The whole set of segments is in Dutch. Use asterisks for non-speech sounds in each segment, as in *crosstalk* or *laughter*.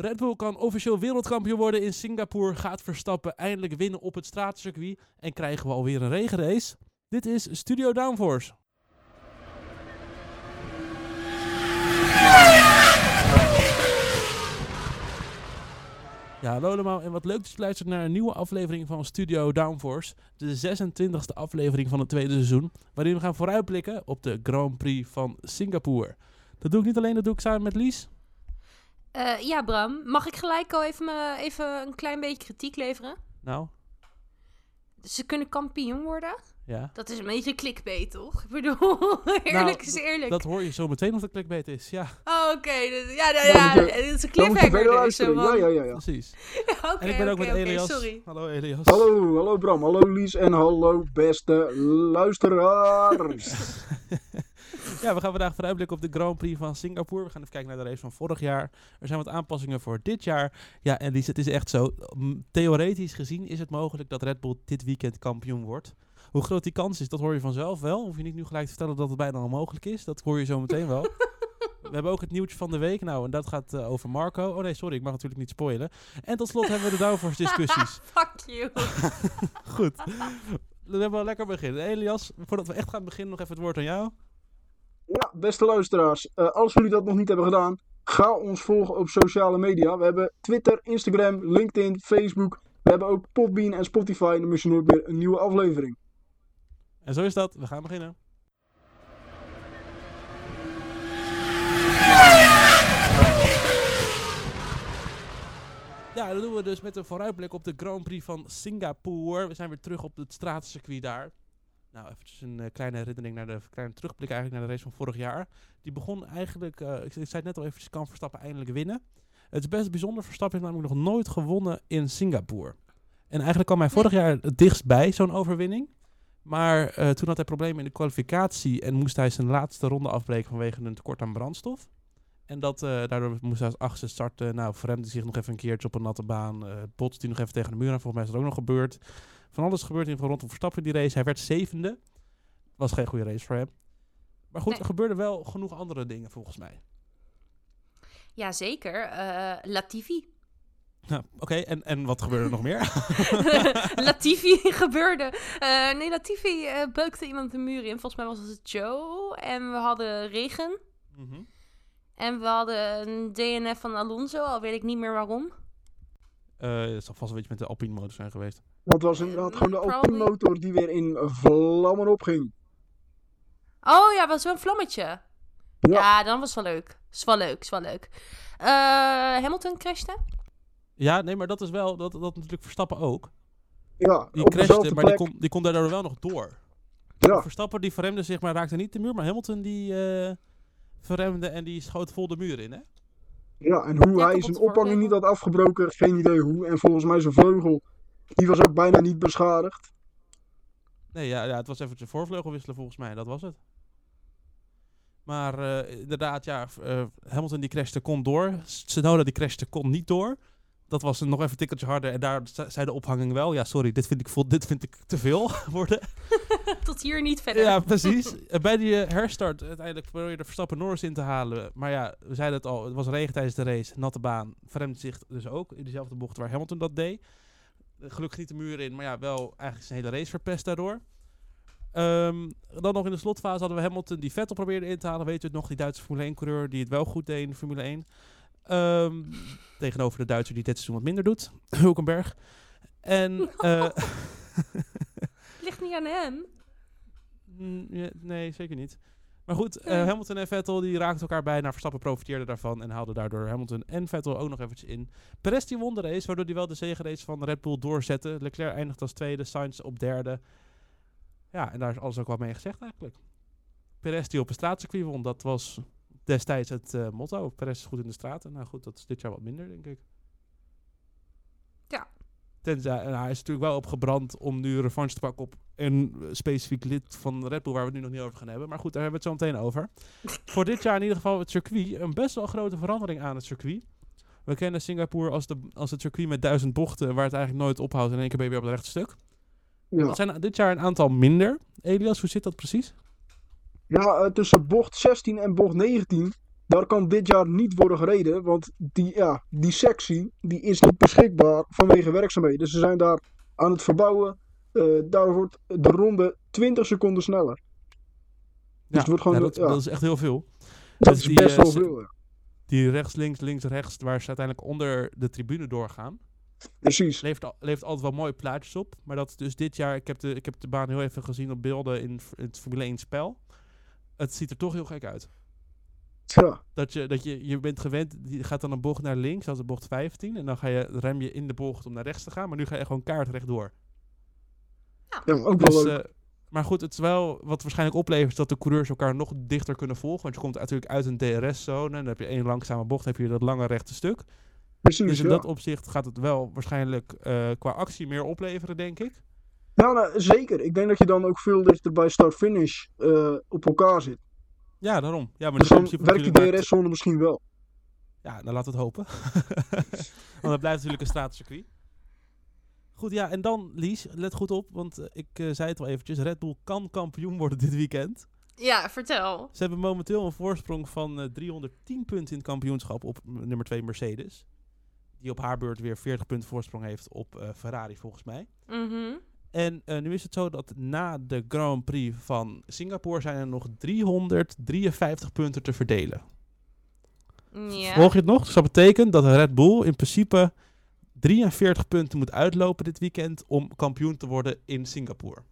Red Bull kan officieel wereldkampioen worden in Singapore. Gaat Verstappen eindelijk winnen op het straatcircuit. En krijgen we alweer een regenrace. Dit is Studio Downforce. Ja, hallo allemaal en wat leuk dat je luistert naar een nieuwe aflevering van Studio Downforce. De 26e aflevering van het tweede seizoen. Waarin we gaan vooruitblikken op de Grand Prix van Singapore. Dat doe ik niet alleen, dat doe ik samen met Lies. Uh, ja, Bram. Mag ik gelijk al even, me, even een klein beetje kritiek leveren? Nou? Ze kunnen kampioen worden. Ja. Dat is een beetje clickbait, toch? Ik bedoel, *laughs* eerlijk Nou, is eerlijk. Dat hoor je zo meteen of het clickbait is, ja. Oh, oké. dus- Ja, nou, ja, je- het is een Dan moet je cliffhanger dus. zo Ja, ja, ja, ja. Precies. *laughs* Ja, en ik ben ook met Elias. sorry. Hallo Elias. Hallo, hallo Bram, hallo Lies en hallo beste luisteraars. *laughs* *laughs* Ja, we gaan vandaag vooruitblikken op de Grand Prix van Singapore. We gaan even kijken naar de race van vorig jaar. Er zijn wat aanpassingen voor dit jaar. Ja, en het is echt zo. Theoretisch gezien is het mogelijk dat Red Bull dit weekend kampioen wordt. Hoe groot die kans is, dat hoor je vanzelf wel. Hoef je niet nu gelijk te vertellen dat het bijna onmogelijk is. Dat hoor je zo meteen wel. *laughs* We hebben ook het nieuwtje van de week. Nou, en dat gaat eh, over Marco. Oh nee, sorry, ik mag natuurlijk niet spoilen. En tot slot hebben we de *laughs* Downforce discussies. Fuck you. Goed. We hebben wel lekker beginnen. Elias, voordat we echt gaan beginnen, nog even het woord aan jou. Ja, beste luisteraars, eh, als jullie dat nog niet hebben gedaan, ga ons volgen op sociale media. We hebben Twitter, Instagram, LinkedIn, Facebook. We hebben ook Podbean en Spotify. Dan mis je nooit meer een nieuwe aflevering. En zo is dat. We gaan beginnen. Ja, dat doen we dus met een vooruitblik op de Grand Prix van Singapore. We zijn weer terug op het straatcircuit daar. Nou, eventjes een eh, kleine herinnering naar de kleine terugblik eigenlijk naar de race van vorig jaar. Die begon eigenlijk, eh, ik, ik zei het net al eventjes, kan Verstappen eindelijk winnen. Het is best bijzonder, Verstappen heeft namelijk nog nooit gewonnen in Singapore. En eigenlijk kwam hij vorig jaar het dichtst bij zo'n overwinning. Maar eh, toen had hij problemen in de kwalificatie en moest hij zijn laatste ronde afbreken vanwege een tekort aan brandstof. En dat, daardoor moest hij als achtste starten. Nou, verremde zich nog even een keertje op een natte baan. eh botste hij nog even tegen de muur aan. Volgens mij is dat ook nog gebeurd. Van alles gebeurt in rondom Verstappen die race. Hij werd zevende. Was geen goede race voor hem. Maar goed, Nee. er gebeurden wel genoeg andere dingen volgens mij. Jazeker. eh Latifi. Nou, Oké, en, en wat gebeurde er nog meer? *laughs* *laughs* Latifi gebeurde. Eh, nee, Latifi eh, beukte iemand de muur in. Volgens mij was het Joe. En we hadden regen. Mhm. En we hadden een DNF van Alonso. Al weet ik niet meer waarom. Eh, het zal vast een beetje met de Alpine motor zijn geweest. Dat was inderdaad gewoon de. Alpine motor die weer in vlammen opging. Oh ja, was wel een vlammetje. Ja, Ja. dan was het wel leuk. Is wel leuk, is wel leuk. Eh, Hamilton crashte. Ja, nee, maar dat is wel, dat, dat natuurlijk Verstappen ook. Ja, Die op crashte, maar die kon, die kon daardoor wel nog door. Ja, Verstappen die verremde zich, maar raakte niet de muur. Maar Hamilton die eh, verremde en die schoot vol de muur in, hè? Ja, en hoe Ja, hij zijn ophanging niet had afgebroken, geen idee hoe. En volgens mij zijn vleugel, die was ook bijna niet beschadigd. Nee, ja, ja het was even de voorvleugel wisselen volgens mij. Dat was het. Maar eh, inderdaad, ja, eh, Hamilton die crashte kon door. Tsunoda die crashte kon niet door. Dat was een nog even een tikkeltje harder. En daar ze- zei de ophanging wel. Ja, sorry, dit vind ik, dit vind ik te veel *laughs* worden. *laughs* Tot hier niet verder. Ja, precies. Eh, Bij die eh, herstart uiteindelijk probeerde Verstappen Norris in te halen. Maar ja, we zeiden het al, het was regen tijdens de race. Natte baan. Verremde zich dus ook in dezelfde bocht waar Hamilton dat deed. Eh, Gelukkig niet de muur in, maar ja, wel eigenlijk zijn hele race verpest daardoor. Ehm, dan nog in de slotfase hadden we Hamilton die Vettel probeerde in te halen. Weet u het nog, die Duitse Formule 1 coureur die het wel goed deed in de Formule 1. Ehm, tegenover de Duitser die dit seizoen wat minder doet. *laughs* Hulkenberg. En eh, *laughs* Niet aan hem. Mm, ja, nee, zeker niet. Maar goed, eh. Hamilton en Vettel die raakten elkaar bij. Nou, Verstappen profiteerde daarvan en haalde daardoor Hamilton en Vettel ook nog eventjes in. Perez die won de race, waardoor hij wel de zegenrace van Red Bull doorzette. Leclerc eindigt als tweede, Sainz op derde. Ja, en daar is alles ook wel mee gezegd eigenlijk. Perez die op een straatcircuit won, dat was destijds het eh, motto. Perez is goed in de straten. Nou goed, dat is dit jaar wat minder, denk ik. Ja. Tenzij, en hij is natuurlijk wel opgebrand om nu revanche te pakken op een specifiek lid van Red Bull, waar we het nu nog niet over gaan hebben. Maar goed, daar hebben we het zo meteen over. *laughs* Voor dit jaar in ieder geval het circuit. Een best wel grote verandering aan het circuit. We kennen Singapore als, de, als het circuit met duizend bochten, waar het eigenlijk nooit ophoudt en in één keer ben je weer op het rechte stuk. Ja, Dat zijn dit jaar een aantal minder. Elias, hoe zit dat precies? ja eh, tussen bocht 16 en bocht 19 Daar kan dit jaar niet worden gereden, want die, ja, die sectie die is niet beschikbaar vanwege werkzaamheden. Ze zijn daar aan het verbouwen. Eh, daar wordt de ronde 20 seconden sneller. Ja, het wordt gewoon- ja, dat, ja. dat is echt heel veel. Dat Dus is die, best eh, wel veel. ja. Die rechts, links, links, rechts, waar ze uiteindelijk onder de tribune doorgaan. Precies. Levert, al- levert altijd wel mooie plaatjes op. Maar dat dus dit jaar, ik heb de, ik heb de baan heel even gezien op beelden in het Formule 1 spel. Het ziet er toch heel gek uit. Ja, Dat je, dat je, je bent gewend, je gaat dan een bocht naar links, als de bocht 15. En dan ga je, rem je in de bocht om naar rechts te gaan. Maar nu ga je gewoon kaart rechtdoor. Ja ook Dus, wel leuk. eh, maar goed, het is wel wat waarschijnlijk oplevert is dat de coureurs elkaar nog dichter kunnen volgen. Want je komt natuurlijk uit een DRS-zone. En dan heb je één langzame bocht, heb je dat lange rechte stuk. Precies, Dus in ja. dat opzicht gaat het wel waarschijnlijk eh, qua actie meer opleveren, denk ik. Ja, nou, zeker. Ik denk dat je dan ook veel dichter bij start-finish eh, op elkaar zit. Ja, daarom. Ja, maar Dus dan werkt maar- DRS-zone misschien wel. Ja, nou laten we het hopen. *laughs* want het blijft natuurlijk een straatcircuit. Goed, ja, en dan Lies, let goed op, want eh, ik eh, zei het al eventjes. Red Bull kan kampioen worden dit weekend. Ja, vertel. Ze hebben momenteel een voorsprong van eh, 310 punten in het kampioenschap op nummer 2 Mercedes. Die op haar beurt weer 40 punten voorsprong heeft op eh, Ferrari volgens mij. Mhm. En eh, nu is het zo dat na de Grand Prix van Singapore zijn er nog 353 punten te verdelen. Ja. Volg je het nog? Dus dat betekent dat Red Bull in principe 43 punten moet uitlopen dit weekend om kampioen te worden in Singapore.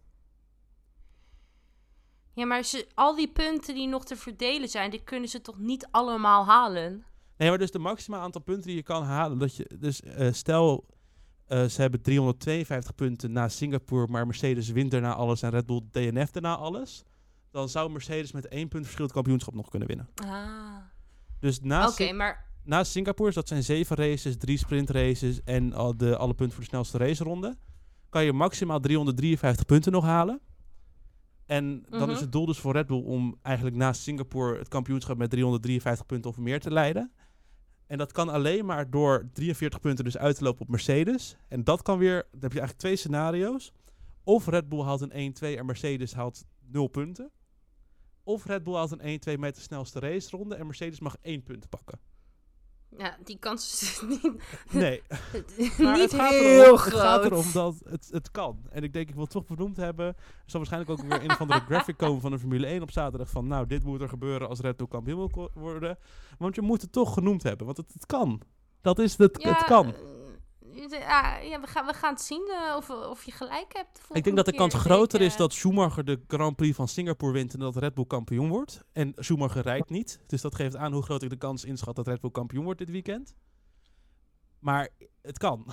Ja, maar ze, al die punten die nog te verdelen zijn, die kunnen ze toch niet allemaal halen? Nee, maar dus de maximaal aantal punten die je kan halen. Dat je, dus eh, stel, eh, ze hebben 352 punten na Singapore, maar Mercedes wint daarna alles en Red Bull DNF daarna alles. Dan zou Mercedes met één punt verschil het kampioenschap nog kunnen winnen. Ah. Dus na, Oké, maar na Singapore, dat zijn zeven races, drie sprintraces en al de, alle punten voor de snelste raceronde, kan je maximaal 353 punten nog halen. En dan Mhm. is het doel dus voor Red Bull om eigenlijk na Singapore het kampioenschap met 353 punten of meer te leiden. En dat kan alleen maar door 43 punten dus uit te lopen op Mercedes. En dat kan weer, dan heb je eigenlijk twee scenario's. Of Red Bull haalt een 1-2 en Mercedes haalt 0 punten. Of Red Bull haalt een 1-2 met de snelste raceronde en Mercedes mag 1 punt pakken. Ja, die kans is niet, Nee, *laughs* maar niet het gaat heel erom, groot. Het gaat erom dat het, het kan. En ik denk, ik wil het toch benoemd hebben. Er zal waarschijnlijk ook weer een of andere *laughs* graphic komen van de Formule 1 op zaterdag. Van nou, dit moet er gebeuren als Red Bull kampioen wil worden. Want je moet het toch genoemd hebben, want het, het kan. Dat is het, het kan. Eh, Ja, ja we, gaan, we gaan het zien eh, of, of je gelijk hebt. de Ik denk dat de kans groter is dat Schumacher de Grand Prix van Singapore wint en dat Red Bull kampioen wordt. En Schumacher rijdt niet. Dus dat geeft aan hoe groot ik de kans inschat dat Red Bull kampioen wordt dit weekend. Maar het kan.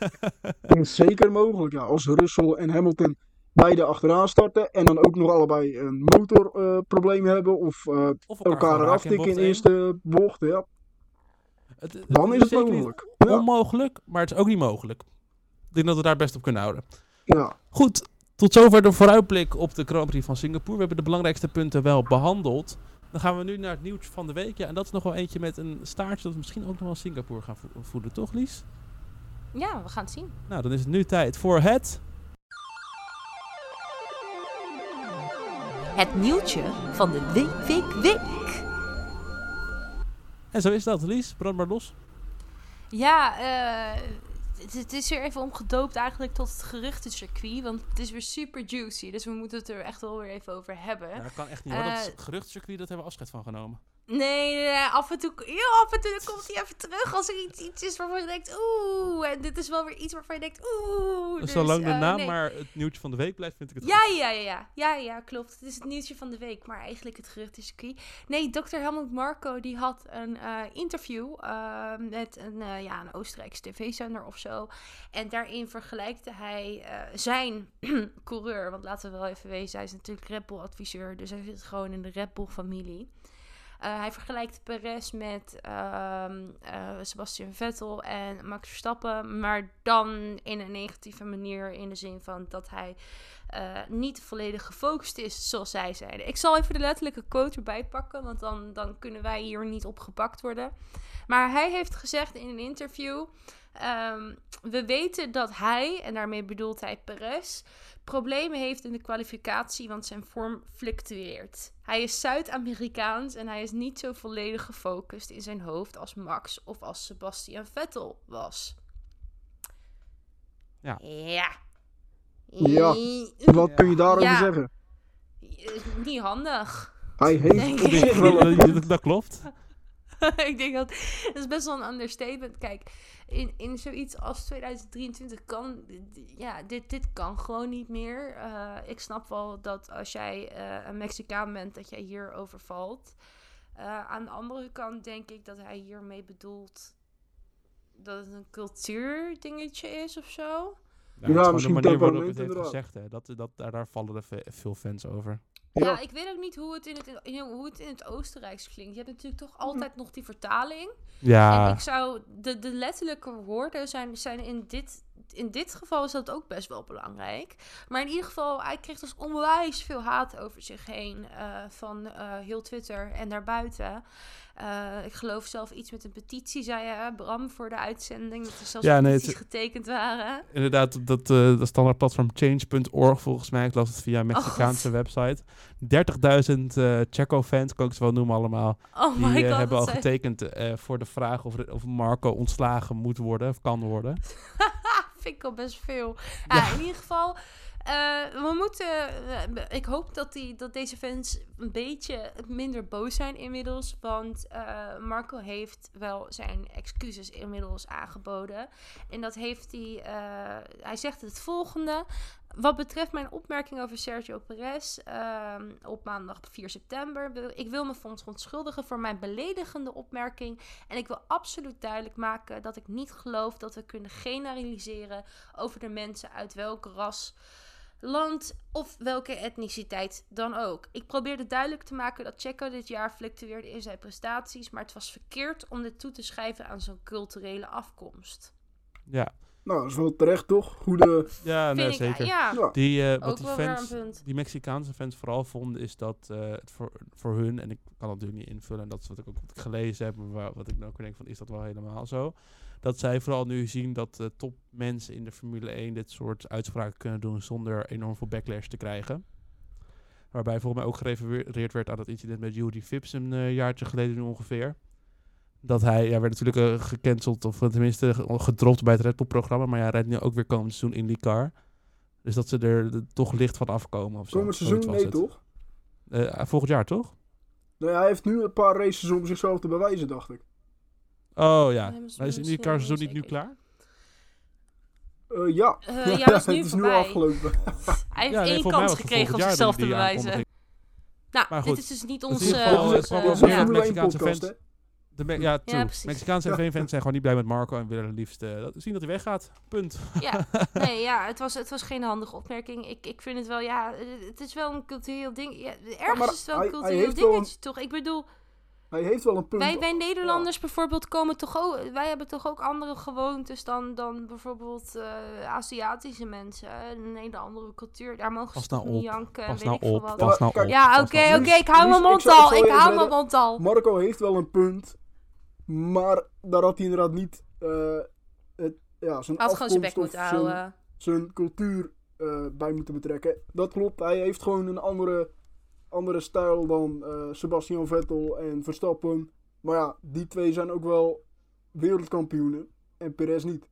*laughs* Zeker mogelijk, ja. Als Russell en Hamilton beide achteraan starten en dan ook nog allebei een motorprobleem hebben of eh, of elkaar gewoon eraf in tikken in één. eerste bocht, ja. Het- het Dan is het mogelijk. Ja, onmogelijk, maar het is ook niet mogelijk. Ik denk dat we daar best op kunnen houden. ja. Goed, tot zover de vooruitblik op de Grand Prix van Singapore. We hebben de belangrijkste punten wel behandeld. Dan gaan we nu naar het nieuws van de week. Ja, en dat is nog wel eentje met een staartje dat we misschien ook nog wel Singapore gaan vo- voeden, toch Lies? Ja, we gaan het zien. Nou, dan is het nu tijd voor het... Het nieuwtje van de week, week, week. En zo is dat, Lies. Brand maar los. Ja, eh, het, het is weer even omgedoopt eigenlijk tot het geruchtencircuit. Want het is weer super juicy. Dus we moeten het er echt wel weer even over hebben. Ja, dat kan echt niet hoor. Dat Eh, het geruchtcircuit, dat hebben we afscheid van genomen. Nee, nee, nee, af en toe, heel af en toe komt hij even terug als er iets, iets is waarvan je denkt, oeh. En dit is wel weer iets waarvan je denkt, oeh. Dus Dus, zolang de eh, naam nee. maar het nieuwtje van de week blijft, vind ik het Ja, goed. ja, ja, ja, ja, ja, klopt. Het is het nieuwtje van de week, maar eigenlijk het geruchtencircuit. Nee, Dr. Helmut Marco die had een eh, interview eh, met een, eh, ja, een Oostenrijkse tv-zender of zo. En daarin vergelijkte hij zijn *clears throat* coureur, want laten we wel even wezen, hij is natuurlijk Red Bull adviseur, dus hij zit gewoon in de Red Bull familie. Eh, hij vergelijkt Perez met ehm, eh, Sebastian Vettel en Max Verstappen, maar dan in een negatieve manier in de zin van dat hij eh, niet volledig gefocust is, zoals zij zeiden. Ik zal even de letterlijke quote erbij pakken, want dan, dan kunnen wij hier niet op gepakt worden. Maar hij heeft gezegd in een interview Ehm, we weten dat hij, en daarmee bedoelt hij Perez, problemen heeft in de kwalificatie, want zijn vorm fluctueert. Hij is Zuid-Amerikaans en hij is niet zo volledig gefocust in zijn hoofd als Max of als Sebastian Vettel was. Ja. Ja. Ja. Wat kun je daarover Ja. zeggen? Eh, Niet handig. Hij heeft Denk ik. *laughs* dat klopt. *laughs* ik denk dat dat is best wel een understatement. Kijk, in, in zoiets als 2023 kan ja, dit, dit kan gewoon niet meer. Eh, ik snap wel dat als jij eh, een Mexicaan bent, dat jij hier overvalt. Eh, aan de andere kant denk ik dat hij hiermee bedoelt dat het een cultuurdingetje is of zo. Nou, Ja, gewoon misschien de manier waarop het heeft gezegd. Hè. Dat, dat, daar, daar vallen er ve- veel fans over. Ja. Ja. ik weet ook niet hoe het in het, in, hoe het in het Oostenrijks klinkt. Je hebt natuurlijk toch altijd nog die vertaling. En Ja, ik zou, de, de letterlijke woorden zijn, zijn in, dit, in dit geval is dat ook best wel belangrijk. Maar in ieder geval, hij kreeg dus onwijs veel haat over zich heen eh, van eh, heel Twitter en daarbuiten. Eh, ik geloof zelf iets met een petitie, zei je, Bram, voor de uitzending. Dat er zelfs Ja, nee, petities het- getekend waren. inderdaad, dat, dat standaardplatform change.org volgens mij. Ik las het via een Oh, Mexicaanse website. 30.000 eh Checo-fans, kan ik ze wel noemen allemaal. Oh Die my god. hebben al getekend voor de vraag of, of Marco ontslagen moet worden of kan worden. *laughs* vind ik al best veel. Ja, in ieder geval. eh, we moeten. eh, ik hoop dat, die, dat deze fans een beetje minder boos zijn inmiddels. Want eh, Marco heeft wel zijn excuses inmiddels aangeboden. En dat heeft hij. eh, hij zegt het volgende. Wat betreft mijn opmerking over Sergio Perez ehm, op maandag 4 september. Ik wil me verontschuldigen voor mijn beledigende opmerking. En ik wil absoluut duidelijk maken dat ik niet geloof dat we kunnen generaliseren over de mensen uit welk ras, land of welke etniciteit dan ook. Ik probeerde duidelijk te maken dat Checo dit jaar fluctueerde in zijn prestaties, maar het was verkeerd om dit toe te schrijven aan zijn culturele afkomst. Ja, Nou, dat is wel terecht toch? Goede... ja nee, ik, zeker. ja, Ja. Die, eh, wat die fans, die Mexicaanse fans vooral vonden, is dat eh, het voor, voor hun, en ik kan dat natuurlijk niet invullen, en dat is wat ik ook wat ik gelezen heb, maar wa- wat ik nou ook denk van, is dat wel helemaal zo? Dat zij vooral nu zien dat eh, topmensen in de Formule 1 dit soort uitspraken kunnen doen zonder enorm veel backlash te krijgen. Waarbij volgens mij ook gerefereerd werd aan dat incident met Judy Phipps een eh, jaartje geleden nu ongeveer. Dat hij, ja, werd natuurlijk eh, gecanceld, of tenminste ge- gedropt bij het Red Bull-programma, maar ja, hij rijdt nu ook weer komend seizoen in die car. Dus dat ze er toch licht van afkomen of zo. Komend seizoen, was nee het. toch? Volgend jaar toch? Nee, hij heeft nu een paar races om zichzelf te bewijzen, dacht ik. Oh ja. Maar is die car seizoen niet niet nu klaar? Eh, ja. Eh, *laughs* ja, dat is nu het is nu afgelopen. *laughs* Hij heeft Ja, nee, één kans gekregen om zichzelf te bewijzen. Nou, Maar dit goed. is dus niet eh, ons, het eh, is meer een uit Formule 1 Mexicaanse fans. De Me- ja, true. precies. Mexicaanse Ja. F1-fans zijn gewoon niet blij met Marco en willen het liefst eh, dat- zien dat hij weggaat. Punt. Ja, *laughs* nee, ja, het was, het was geen handige opmerking. Ik, ik vind het wel, ja, eh, het is wel een cultureel ding. Ja, ergens is het wel een cultureel dingetje, toch? Ik bedoel, Hij heeft wel een punt. wij, wij Nederlanders bijvoorbeeld komen toch ook... Wij hebben toch ook andere gewoontes dan, dan bijvoorbeeld eh, Aziatische mensen. Een hele andere cultuur. Daar mogen Pas ze nou niet op, janken, Pas weet nou ik veel op. wat. Pas nou op. Ja, oké, nou oké, ik hou mijn mond ik zal- ik al. Ik hou mijn mond al. Marco heeft wel een punt. Maar daar had hij inderdaad niet eh, het, ja, zijn Hij had gewoon zijn bek afkomst moeten zijn, houden. zijn cultuur eh, bij moeten betrekken. Dat klopt. Hij heeft gewoon een andere, andere stijl dan eh, Sebastian Vettel en Verstappen. Maar ja, die twee zijn ook wel wereldkampioenen. En Perez niet.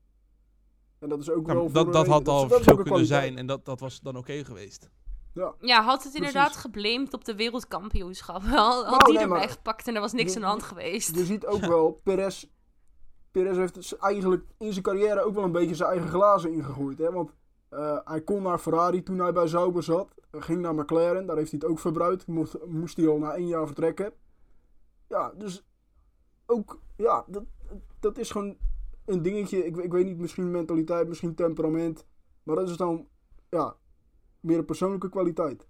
En dat is ook Ja, wel dat, dat had al een kunnen kwaliteit. zijn en dat, dat was dan oké geweest. Ja. Ja, had het Precies. inderdaad geblamed op de wereldkampioenschap. *laughs* Had, had Nou, die nee, erbij maar- gepakt en er was niks Je- aan de hand geweest. Je ziet ook wel, *laughs* Perez, Perez heeft eigenlijk in zijn carrière ook wel een beetje zijn eigen glazen ingegooid. Hè? Want eh, hij kon naar Ferrari toen hij bij Sauber zat. Ging naar McLaren, daar heeft hij het ook verbruikt. Moest, moest hij al na één jaar vertrekken. Ja, dus ook, ja, dat, dat is gewoon een dingetje. Ik, ik weet niet, misschien mentaliteit, misschien temperament. Maar dat is dan, ja, meer een persoonlijke kwaliteit.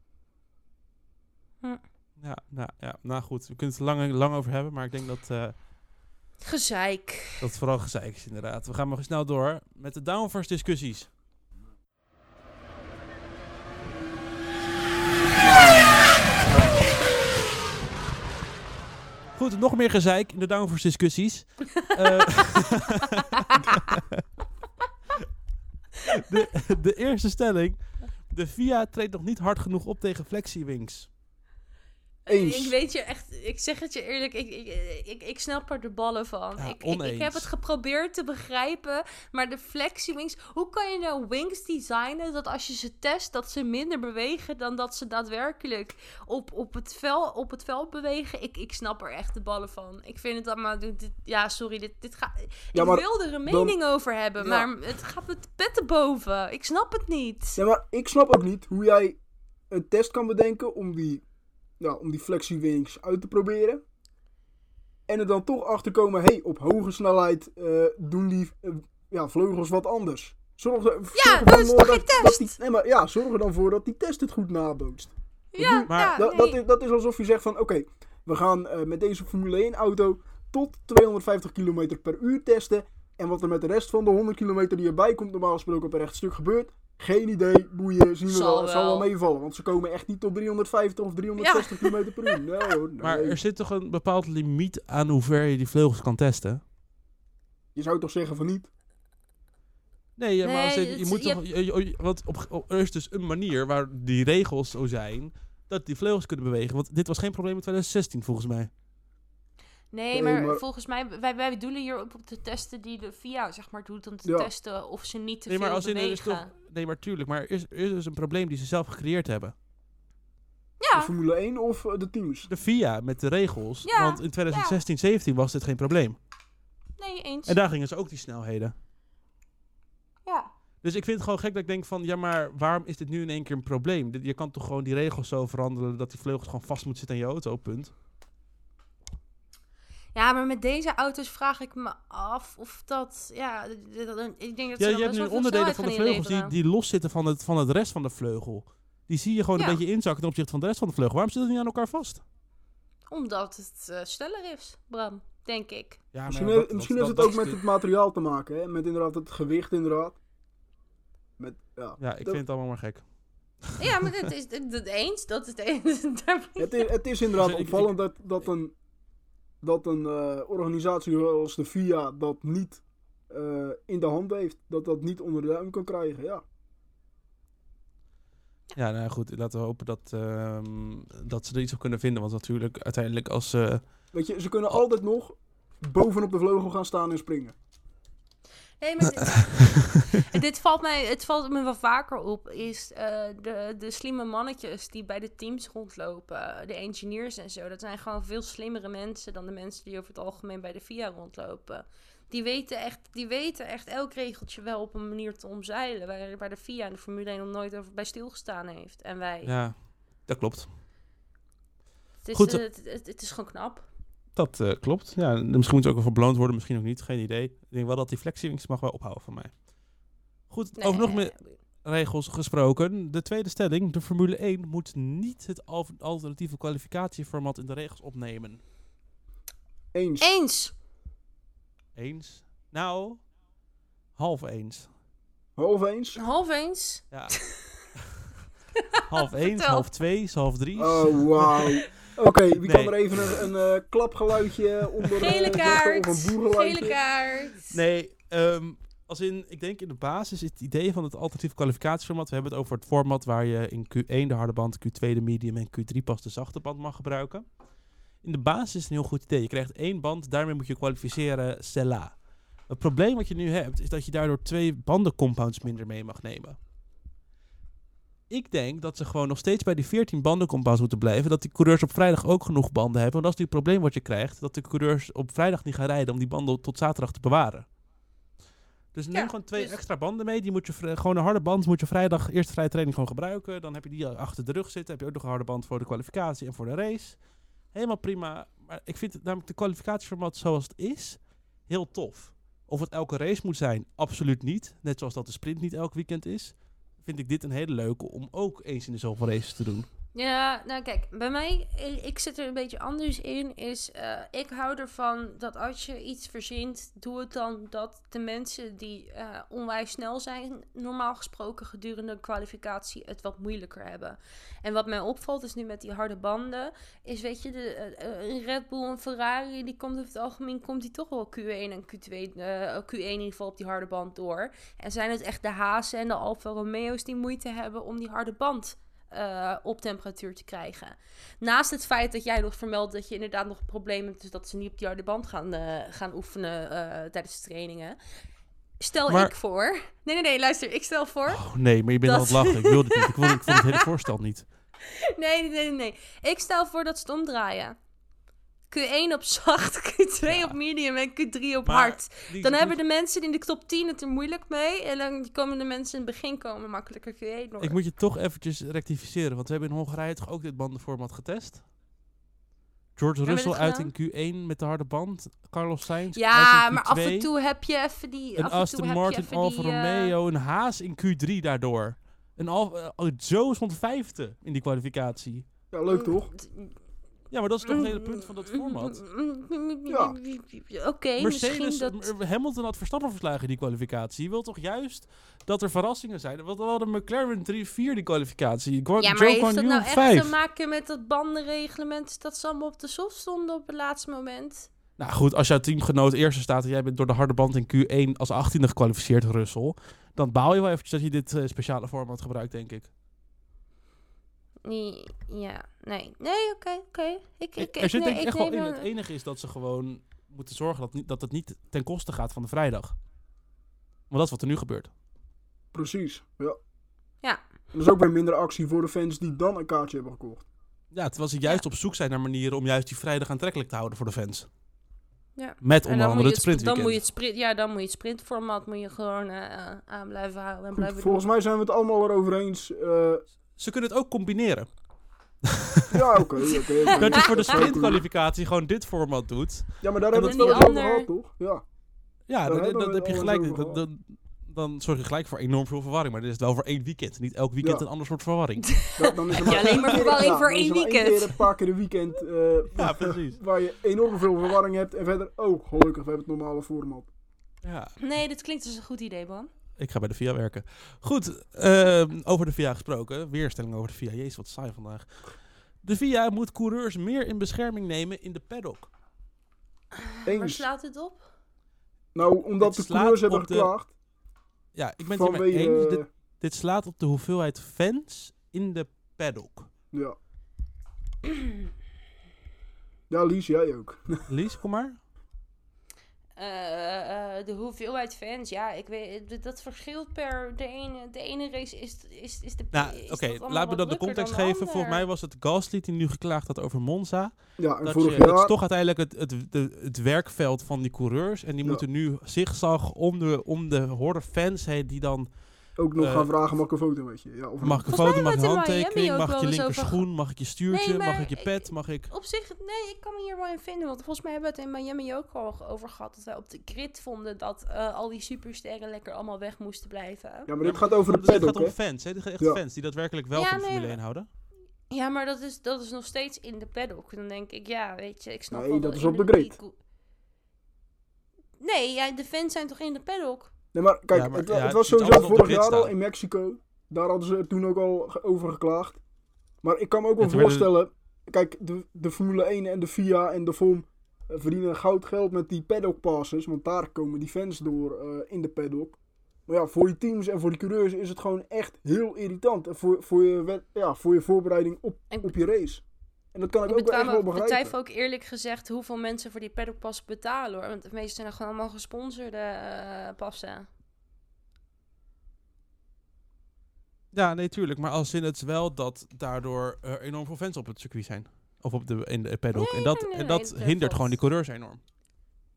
Ja, nou, ja, nou goed, we kunnen het er lang, lang over hebben, maar ik denk dat, eh, Gezeik. dat het vooral gezeik is inderdaad. We gaan maar snel door met de downforce discussies. goed, nog meer gezeik in de downforce discussies. *laughs* Eh, *laughs* de, de, eerste stelling. De VIA treedt nog niet hard genoeg op tegen Flexiwings. Eens. Ik weet je echt, ik zeg het je eerlijk, ik, ik, ik, ik snap er de ballen van. Ja, ik, ik, ik heb het geprobeerd te begrijpen, maar de flexi-wings, hoe kan je nou wings designen dat als je ze test, dat ze minder bewegen dan dat ze daadwerkelijk op, op, het, vel, op het veld bewegen? Ik, ik snap er echt de ballen van. Ik vind het allemaal, dit, ja sorry, dit, dit gaat, Ja, ik wil er een dan- mening over hebben, Ja. maar het gaat met petten boven. Ik snap het niet. Ja, maar ik snap ook niet hoe jij een test kan bedenken om die, ja, om die flexie-wings uit te proberen. En er dan toch achter komen, hey, op hoge snelheid eh, doen die eh, ja, vleugels wat anders. Zorg er, er dat is toch dat die, nee, maar ja, zorg er dan voor dat die test het goed nabootst. Ja, Maar- ja, Dat, nee. dat, is, dat is alsof je zegt van, oké, we gaan eh, met deze Formule 1 auto tot 250 km per uur testen. En wat er met de rest van de 100 kilometer die erbij komt, normaal gesproken op een rechtstuk gebeurt. Geen idee, boeien, zien we Zal wel. Het zal wel meevallen, want ze komen echt niet tot 350 of 360 km per uur. Nee hoor, *laughs* nee. Maar er zit toch een bepaald limiet aan hoe ver je die vleugels kan testen? Je zou toch zeggen van niet? Nee, ja, maar Nee, je het- moet je toch... je- je- want op, op- er is dus een manier waar die regels zo zijn... dat die vleugels kunnen bewegen. Want dit was geen probleem in 2016, volgens mij. Nee, Nee, maar, maar- volgens mij, wij, wij bedoelen hier op, op de testen die de VIA zeg maar doet, om te Ja. testen of ze niet te Nee, maar veel als in er is bewegen. toch... Nee, maar tuurlijk. Maar is, er is dus een probleem die ze zelf gecreëerd hebben. De Ja, Formule 1 of eh, de teams? De VIA met de regels. Ja, want in 2016, 17 was dit geen probleem. nee, eens. En daar gingen ze ook die snelheden. Ja. Dus ik vind het gewoon gek dat ik denk van... Ja, maar waarom is dit nu in één keer een probleem? Je kan toch gewoon die regels zo veranderen... dat die vleugels gewoon vast moeten zitten aan je auto, punt. Ja, maar met deze auto's vraag ik me af of dat, ja, ik denk dat Ja, ze je dan hebt nu onderdelen van de vleugels die, die los zitten van het, van het rest van de vleugel. Die zie je gewoon Ja. een beetje inzakken ten opzichte van de rest van de vleugel. Waarom zit het niet aan elkaar vast? Omdat het eh, sneller is, Bram, denk ik. Ja, Misschien, heeft het ook met het materiaal te maken, hè? Met inderdaad het gewicht inderdaad. Met, ja. Ja, ik Dat- vind het allemaal maar gek. Ja, maar het is het, het eens, dat is het eens. *laughs* Daar- Het is, het is inderdaad Dus ik- opvallend dat, dat een, dat een eh, organisatie zoals de FIA dat niet eh, in de hand heeft. Dat dat niet onder de duim kan krijgen, ja. Ja, nou goed. Laten we hopen dat, ehm, dat ze er iets op kunnen vinden. Want natuurlijk, uiteindelijk als... eh, Weet je, ze kunnen altijd nog bovenop de vleugel gaan staan en springen. Nee, maar dit, *laughs* dit valt mij, het valt me wel vaker op, is eh, de, de slimme mannetjes die bij de teams rondlopen, de engineers en zo, dat zijn gewoon veel slimmere mensen dan de mensen die over het algemeen bij de VIA rondlopen. Die weten echt, die weten echt elk regeltje wel op een manier te omzeilen, waar, waar de VIA en de Formule 1 nog nooit over bij stilgestaan heeft. En wij. ja, dat klopt. het, is, goed. eh, het, het, het is gewoon knap. Dat eh, klopt. Ja, misschien moet het ook wel beloond worden. Misschien ook niet. Geen idee. Ik denk wel dat die flexiewings mag wel ophouden van mij. Goed, over nog meer regels gesproken. De tweede stelling. De Formule 1 moet niet het al- alternatieve kwalificatieformat in de regels opnemen. Eens. Eens! Eens? Nou, half eens. Half eens. Half eens. Ja. *laughs* half eens, half twee, half drie. Oh, wauw. Oké, wie Nee. kan er even een, een eh, klapgeluidje onder Gele kaart. Of een? Gele kaart. Nee, ehm, als in, ik denk in de basis is het idee van het alternatief kwalificatieformat. We hebben het over het format waar je in Q1 de harde band, Q2 de medium en Q3 pas de zachte band mag gebruiken. In de basis is het een heel goed idee. Je krijgt één band, daarmee moet je kwalificeren Cella. Het probleem wat je nu hebt, is dat je daardoor twee bandencompounds minder mee mag nemen. Ik denk dat ze gewoon nog steeds bij die 14 bandencompounds moeten blijven. Dat die coureurs op vrijdag ook genoeg banden hebben. Want dat is het probleem wat je krijgt. Dat de coureurs op vrijdag niet gaan rijden om die banden tot zaterdag te bewaren. Dus neem Ja, gewoon twee dus- extra banden mee. Die moet je gewoon een harde band moet je vrijdag eerste vrije training gewoon gebruiken. Dan heb je die achter de rug zitten. Heb je ook nog een harde band voor de kwalificatie en voor de race. Helemaal prima. Maar ik vind het namelijk de kwalificatieformat zoals het is heel tof. Of het elke race moet zijn, absoluut niet. Net zoals dat de sprint niet elk weekend is. Vind ik dit een hele leuke om ook eens in de zoveel races te doen. Ja, nou kijk, bij mij, ik, ik zit er een beetje anders in, is eh, ik hou ervan dat als je iets verzint, doe het dan dat de mensen die eh, onwijs snel zijn, normaal gesproken gedurende de kwalificatie het wat moeilijker hebben. En wat mij opvalt is nu met die harde banden, is weet je, de, eh, eh, een Red Bull en Ferrari, die komt over het algemeen, komt die toch wel Q1 en Q2, eh, Q1 in ieder geval op die harde band door. En zijn het echt de Hazen en de Alfa Romeo's die moeite hebben om die harde band eh, op temperatuur te krijgen. Naast het feit dat jij nog vermeldt dat je inderdaad nog een probleem hebt, dus dat ze niet op die harde band gaan, eh, gaan oefenen eh, tijdens de trainingen. Stel Maar- ik voor. Nee, nee, nee, luister, ik stel voor. Oh, nee, maar je bent Dat- aan het lachen. Ik wilde het niet. Ik vond, ik vond het hele voorstel niet. *laughs* Nee, nee, nee, nee. Ik stel voor dat ze het omdraaien. Q1 op zacht, *laughs* Q2 Ja. op medium en Q3 op Maar hard. die- Dan die- hebben de mensen in de top 10 het er moeilijk mee. En dan komen de mensen in het begin komen makkelijker Q1 door. Ik moet je toch eventjes rectificeren, want we hebben in Hongarije toch ook dit bandenformat getest? George Russell uit in Q1 met de harde band. Carlos Sainz Ja, uit in maar af Q2. en toe heb je even die... Een af en toe Aston heb je Martin, even Alfa eh, Romeo, een Haas in Q3 daardoor. Een Alfa, uh, Joe stond vijfde in die kwalificatie. Ja, leuk toch? Ja, maar dat is toch het hele punt van dat format. Ja. Oké, misschien Mercedes, dat... M- Hamilton had Verstappen verslagen in die kwalificatie. Je wil toch juist dat er verrassingen zijn? Want we hadden McLaren 3-4 die kwalificatie. Ja, maar Joe heeft dat nou echt 5. te maken met dat bandenreglement dat ze allemaal op de soft stonden op het laatste moment? Nou goed, als jouw teamgenoot eerste staat en jij bent door de harde band in Q1 als 18e gekwalificeerd, Russell, dan baal je wel eventjes dat je dit eh, speciale format gebruikt, denk ik. Nee, Ja, nee. Nee, oké, oké. Ik, ik, er ik, zit nee, denk ik ik echt wel in. Het enige is dat ze gewoon moeten zorgen dat, niet, dat het niet ten koste gaat van de vrijdag. Want dat is wat er nu gebeurt. Precies, ja. Ja. En dat is ook weer minder actie voor de fans die dan een kaartje hebben gekocht. Ja, terwijl ze juist op zoek zijn naar manieren om juist die vrijdag aantrekkelijk te houden voor de fans. Ja. Met onder dan moet, andere je het het, sp- dan moet je het sprint, ja, dan moet je het sprintformat moet je gewoon eh, aan blijven houden en Goed, blijven volgens doen. mij zijn we het allemaal erover eens. eh, Ze kunnen het ook combineren. ja, oké. *laughs* Dat je voor de sprintkwalificatie gewoon dit format doet. Ja, maar daar En hebben we het wel over gehad, toch? Ja. Ja, dan, heb je het gelijk. Dan, dan, dan zorg je gelijk voor enorm veel verwarring. Maar dit is het wel voor één weekend. Niet elk weekend Ja. een ander soort verwarring. *laughs* Dan, dan is er Heb je alleen maar verwarring ja, voor één maar weekend. keer een paar keer een weekend eh, *laughs* ja, precies. waar je enorm veel verwarring hebt. En verder, oh, gelukkig, we hebben het normale format. Ja, Nee, dit klinkt als een goed idee, man. Ik ga bij de VIA werken. Goed, ehm, over de VIA gesproken. Weerstelling over de VIA. Jezus, wat saai vandaag. De VIA moet coureurs meer in bescherming nemen in de paddock. Waar Eens. slaat het op? Nou, omdat Het de coureurs hebben de- geklaagd. Ja, ik ben het hiermee eens. Dit, dit slaat op de hoeveelheid fans in de paddock. Ja. Ja, Lies, jij ook. Lies, kom maar. Eh, eh, de hoeveelheid fans, ja, ik weet, dat verschilt per de ene, de ene race is, is, is de Nou, oké, allemaal laten we dan de context dan geven. Volgens mij was het Gasly die nu geklaagd had over Monza. Ja, en Dat, vorig je, dat is toch uiteindelijk het, het, het werkveld van die coureurs. En die Ja. moeten nu zigzag om de, om de horde fans heen die dan... ook nog eh, gaan vragen, mag ik een foto met je? Ja, of Mag ik een foto, mag ik een handtekening, mag ik je linker schoen, mag ik je stuurtje, Nee, mag ik je pet, mag ik... Op zich, nee, ik kan me hier wel in vinden. Want volgens mij hebben we het in Miami ook al over gehad. Dat wij op de grid vonden dat eh, al die supersterren lekker allemaal weg moesten blijven. Ja, maar dit gaat over de Het gaat paddock, om fans, hè? Dit gaat echt Ja. fans die daadwerkelijk wel Ja, van de nee, Formule maar- 1 houden. Ja, maar dat is, dat is nog steeds in de paddock. Dan denk ik, ja, weet je, ik snap Nee, wel dat wel is op de grid. Nee, ja, de fans zijn toch in de paddock? Nee, maar kijk, Ja, maar het, ja, het was het sowieso de vorig jaar al in Mexico. Daar hadden ze toen ook al over geklaagd. Maar ik kan me ook wel voorstellen... Kijk, de, de Formule 1 en de FIA en de FOM eh, verdienen goud geld met die paddock passes. Want daar komen die fans door eh, in de paddock. Maar ja, voor die teams en voor die coureurs is het gewoon echt heel irritant. En voor, voor, je, ja, voor je voorbereiding op, op je race. En dat kan ik Ik ook wel echt wel begrijpen. betwijfel ook eerlijk gezegd hoeveel mensen voor die paddockpas betalen hoor. Want de meeste zijn gewoon allemaal gesponsorde eh, passen. Ja, nee, tuurlijk. Maar als in het wel dat daardoor er enorm veel fans op het circuit zijn. Of op de, in de paddock. Nee, en dat, nee, nee, en dat dat hindert valt. gewoon die coureurs enorm.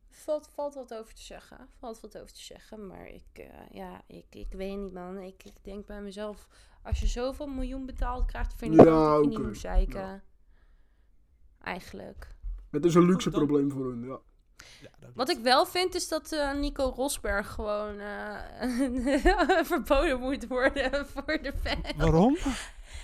Valt, valt wat over te zeggen. Valt wat over te zeggen. Maar ik, eh, ja, ik, ik weet niet man. Ik, ik denk bij mezelf, als je zoveel miljoen betaald krijgt, vind ik Ja, dat je niet oké. moet zeiken. Ja. Eigenlijk. Het is een luxe dan- probleem voor hun, ja. Ja, dat Wat ik wel vind is dat eh, Nico Rosberg gewoon eh, *laughs* verboden moet worden *laughs* voor de fans. Waarom?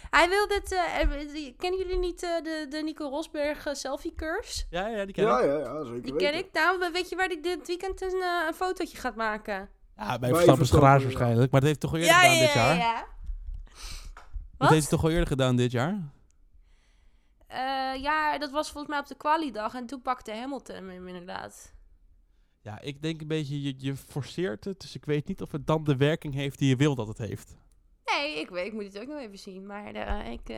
Hij wil dit... eh, kennen jullie niet eh, de, de Nico Rosberg selfie curse? Ja, ja, die ken Ja, ik. ja, ja, zeker Die weten. ken ik. Nou, we- weet je waar hij dit weekend een, een fotootje gaat maken? Ja, bij Verstappen's Verstappen, garage ja. waarschijnlijk. Maar dat heeft toch al eerder gedaan dit jaar? ja. Dat Wat? heeft hij toch al eerder gedaan dit jaar? Eh, ja, dat was volgens mij op de quali-dag en toen pakte Hamilton hem inderdaad. Ja, ik denk een beetje, je, je forceert het. Dus ik weet niet of het dan de werking heeft die je wil dat het heeft. Nee, ik, weet, ik moet het ook nog even zien. Maar eh, ik, eh,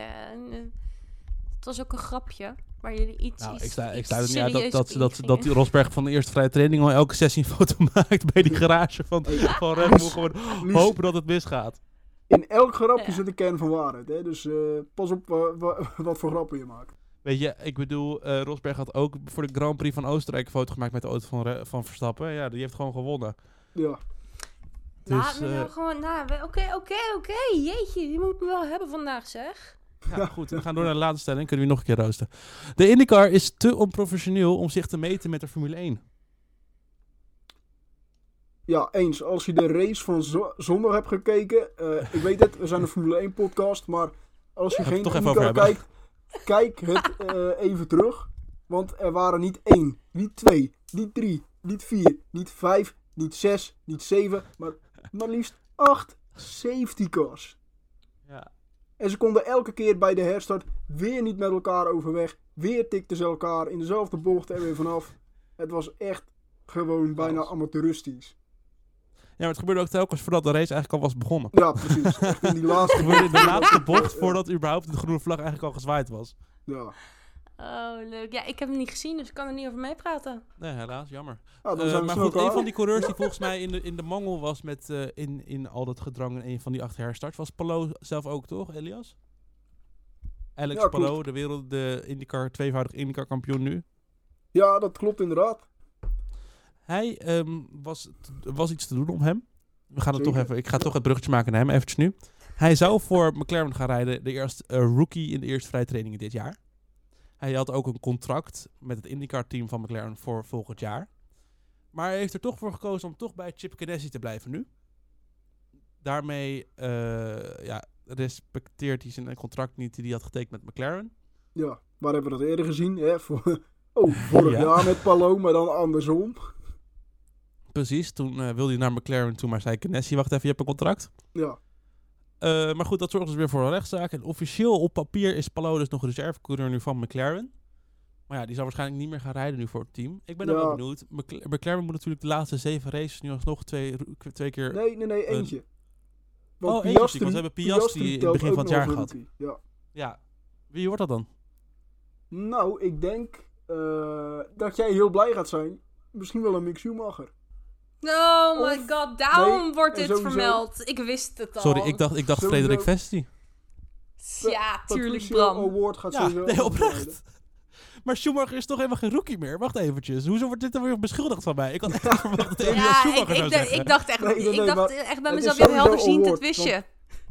het was ook een grapje. Waar jullie iets, Nou, iets, ik sta, ik sta er niet uit dat, dat, dat, dat, die Rosberg van de eerste vrije training al elke sessie een foto *laughs* maakt bij die garage van, van Red Bull. Gewoon hopen dat het misgaat. In elk grapje Ja. zit een kern van waarheid. Hè? Dus eh, pas op wa- wa- wat voor grappen je maakt. Weet je, ik bedoel, eh, Rosberg had ook voor de Grand Prix van Oostenrijk een foto gemaakt met de auto van, van Verstappen. Ja, die heeft gewoon gewonnen. Ja. Laat Dus, me nou eh, gewoon... Nou, oké, oké, oké. Jeetje, die moet me wel hebben vandaag, zeg. Ja, goed. We gaan door naar de laatste stelling. Kunnen we nog een keer roosten. De IndyCar is te onprofessioneel om zich te meten met de Formule 1. Ja, eens. Als je de race van zo- zondag hebt gekeken. eh, ik weet het, we zijn een Formule 1 podcast. Maar als je geen over kijkt, kijk het eh, even terug. Want er waren niet één, niet twee, niet drie, niet vier, niet vijf, niet zes, niet zeven. Maar maar liefst acht safety cars. Ja. En ze konden elke keer bij de herstart weer niet met elkaar overweg. Weer tikten ze elkaar in dezelfde bocht er weer vanaf. Het was echt gewoon bijna amateuristisch. Ja, maar het gebeurde ook telkens voordat de race eigenlijk al was begonnen. Ja, precies. *laughs* Echt in die laatste Het gebeurde in de *laughs* laatste bocht voordat überhaupt de groene vlag eigenlijk al gezwaaid was. Ja, Oh, leuk. Ja, ik heb hem niet gezien, dus ik kan er niet over meepraten. Nee, helaas, jammer. ja dan Eh, zijn maar goed, een van die coureurs die *laughs* volgens mij in de, in de mangel was met, eh, in, in al dat gedrang in een van die acht herstarts, was Palou zelf ook, toch, Elias? Alex Ja. Palou, de wereld, de IndyCar, tweevoudig IndyCar kampioen nu. Ja, dat klopt inderdaad. Hij ehm, was, was iets te doen om hem. We gaan het toch even, ik ga toch het bruggetje maken naar hem, eventjes nu. Hij zou voor McLaren gaan rijden, de eerste eh, rookie in de eerste vrije trainingen dit jaar. Hij had ook een contract met het IndyCar-team van McLaren voor volgend jaar. Maar hij heeft er toch voor gekozen om toch bij Chip Ganassi te blijven nu. Daarmee eh, ja, respecteert hij zijn contract niet die hij had getekend met McLaren. Ja, waar hebben we dat eerder gezien? Hè? Voor, *laughs* oh, vorig Ja. jaar met Palo, maar dan andersom. Precies, toen eh, wilde hij naar McLaren toe, maar zei Ganassi, wacht even, je hebt een contract. Ja, Eh, maar goed, dat zorgt dus weer voor een rechtszaak. En officieel op papier is Palou dus nog reservecoureur nu van McLaren. Maar ja, die zal waarschijnlijk niet meer gaan rijden nu voor het team. Ik ben Ja. wel benieuwd. Mc- McLaren moet natuurlijk de laatste zeven races nu alsnog twee, twee keer... nee, nee, nee, eentje. Oh, eentje, want ze hebben Piastri in het begin van het jaar gehad. Ja. Ja, wie wordt dat dan? Nou, ik denk eh, dat jij heel blij gaat zijn. Misschien wel een Mick Schumacher. Oh my Of- god, daarom nee, wordt dit sowieso- vermeld. Ik wist het al. Sorry, ik dacht, ik dacht Sowieso. Frederik Vesti. Ja, tuurlijk, Bram. Award gaat Ja, sowieso nee, oprecht. Maar Schumacher is toch helemaal geen rookie meer? Wacht eventjes. Hoezo wordt dit dan weer beschuldigd van mij? Ik had echt *laughs* verwacht dat Elias Ja, ik, Schumacher zou ik, dacht- zeggen. ik dacht echt, Nee, nee, ik dacht echt bij het mezelf, je hebt helder dat award, wist je.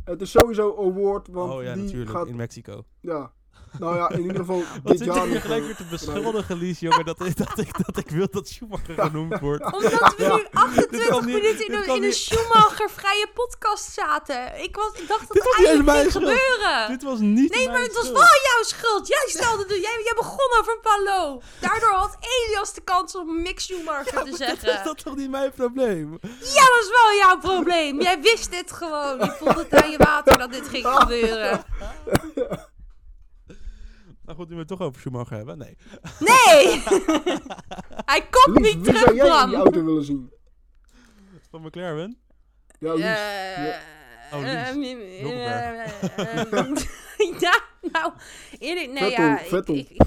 Het is sowieso Award, want Oh ja, die natuurlijk. gaat... In Mexico. Ja, nou ja, in ieder geval Wat *laughs* dit zit je jaar hier nog, gelijk eh, weer te beschuldigen, Lies, jongen, dat, dat, ik, dat ik wil dat Schumacher genoemd wordt. Omdat we nu 28 kan niet- minuten in, een, in Schumacher-vrije podcast zaten. Ik, was, ik dacht dat Dit het eigenlijk ging mijn gebeuren. Dit was niet Nee, maar het was wel jouw schuld. Jij stelde de, jij, jij begon over Palo. Daardoor had Elias de kans om Mick Schumacher te Dat zeggen. is dat toch niet mijn probleem? Ja, dat is wel jouw probleem. Jij wist dit gewoon. Je voelde het aan je water dat dit ging gebeuren. *laughs* Nou goed, nu we het toch over Schumacher hebben. Nee. Nee! *laughs* Hij komt Lies, niet wie terug, zou jij in die auto willen zien? Van McLaren. Ja, Lies. Eh, Ja. Oh, Lies. eh, ehm, *laughs* ja, nou, eerlijk, nee, Vettel, ja, Vettel. ik- ik-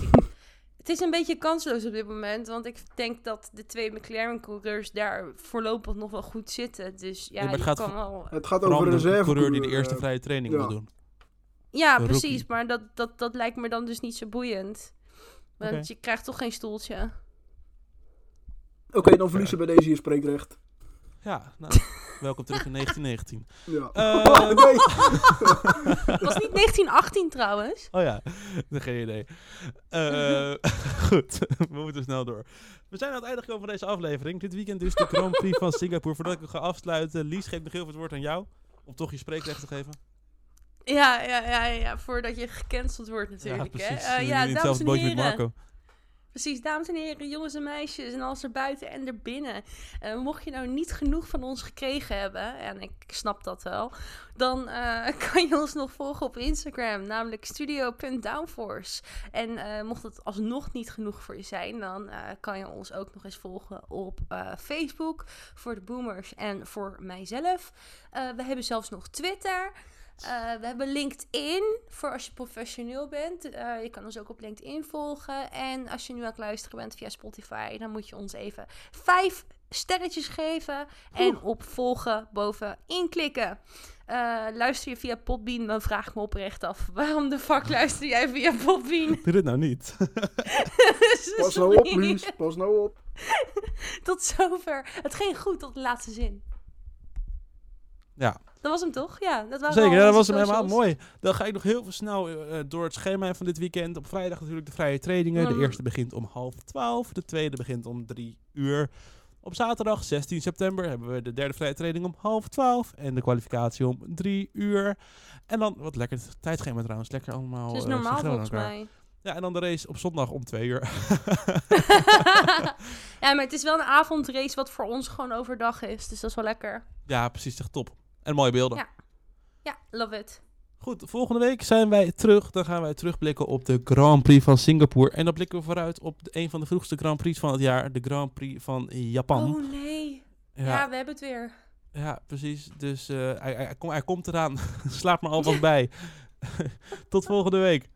het is een beetje kansloos op dit moment, want ik denk dat de twee McLaren-coureurs daar voorlopig nog wel goed zitten. Dus ja, Ja, maar het je gaat kan wel... Het gaat over de reserve. coureur die de eerste vrije training ja. wil doen. Ja, precies, rookie. maar dat, dat, dat lijkt me dan dus niet zo boeiend. Want je krijgt toch geen stoeltje. Oké, dan verliezen bij deze je spreekrecht. Ja, nou, *laughs* welkom terug in 1919. Ja. *laughs* *laughs* Eh, nee. Was niet 1918 trouwens? Oh ja, geen idee. Eh, goed, we moeten snel door. We zijn aan het einde gekomen van deze aflevering. Dit weekend dus de Grand Prix van Singapore. Voordat ik hem ga afsluiten, Lies, geef nog heel veel het woord aan jou. Om toch je spreekrecht te geven. Ja, ja, ja, ja, voordat je gecanceld wordt natuurlijk. ja, precies. Eh, ja, dames en heren. Marco. Precies, dames en heren, jongens en meisjes en alles erbuiten en erbinnen. Eh, mocht je nou niet genoeg van ons gekregen hebben, en ik snap dat wel, dan eh, *laughs* kan je ons nog volgen op Instagram, namelijk studio.downforce. En mocht het alsnog niet genoeg voor je zijn, dan kan je ons ook nog eens volgen op Facebook voor de boomers en voor mijzelf. We hebben zelfs nog Twitter. Eh, we hebben LinkedIn voor als je professioneel bent. Eh, je kan ons ook op LinkedIn volgen. En als je nu aan het luisteren bent via Spotify, dan moet je ons even vijf sterretjes geven. En op volgen bovenin klikken. Eh, luister je via Podbean, dan vraag ik me oprecht af. Waarom de fuck luister jij via Podbean? Doe dit nou niet. *laughs* Pas nou op, Lies. Pas nou op. *laughs* Tot zover. Het ging goed tot de laatste zin. Ja, Dat was hem toch? Ja, dat waren zeker. Ja, dat was hem helemaal mooi. Dan ga ik nog heel veel snel eh, door het schema van dit weekend. Op vrijdag natuurlijk de vrije trainingen. De Mm. eerste begint om half twaalf. De tweede begint om drie uur. Op zaterdag 16 september hebben we de derde vrije training om half twaalf. En de kwalificatie om drie uur. En dan, wat lekker het tijdschema trouwens. Lekker allemaal Het is eh, normaal volgens mij. Ja, en dan de race op zondag om twee uur. *laughs* ja, maar het is wel een avondrace wat voor ons gewoon overdag is. Dus dat is wel lekker. ja, precies. Echt top. En mooie beelden. Ja. Ja, love it. Goed, volgende week zijn wij terug. Dan gaan wij terugblikken op de Grand Prix van Singapore. En dan blikken we vooruit op een van de vroegste Grand Prix van het jaar. De Grand Prix van Japan. Oh nee. Ja. ja, we hebben het weer. ja, precies. Dus eh, hij, hij, hij komt eraan. *laughs* Slaap maar alvast bij. *laughs* *laughs* Tot volgende week.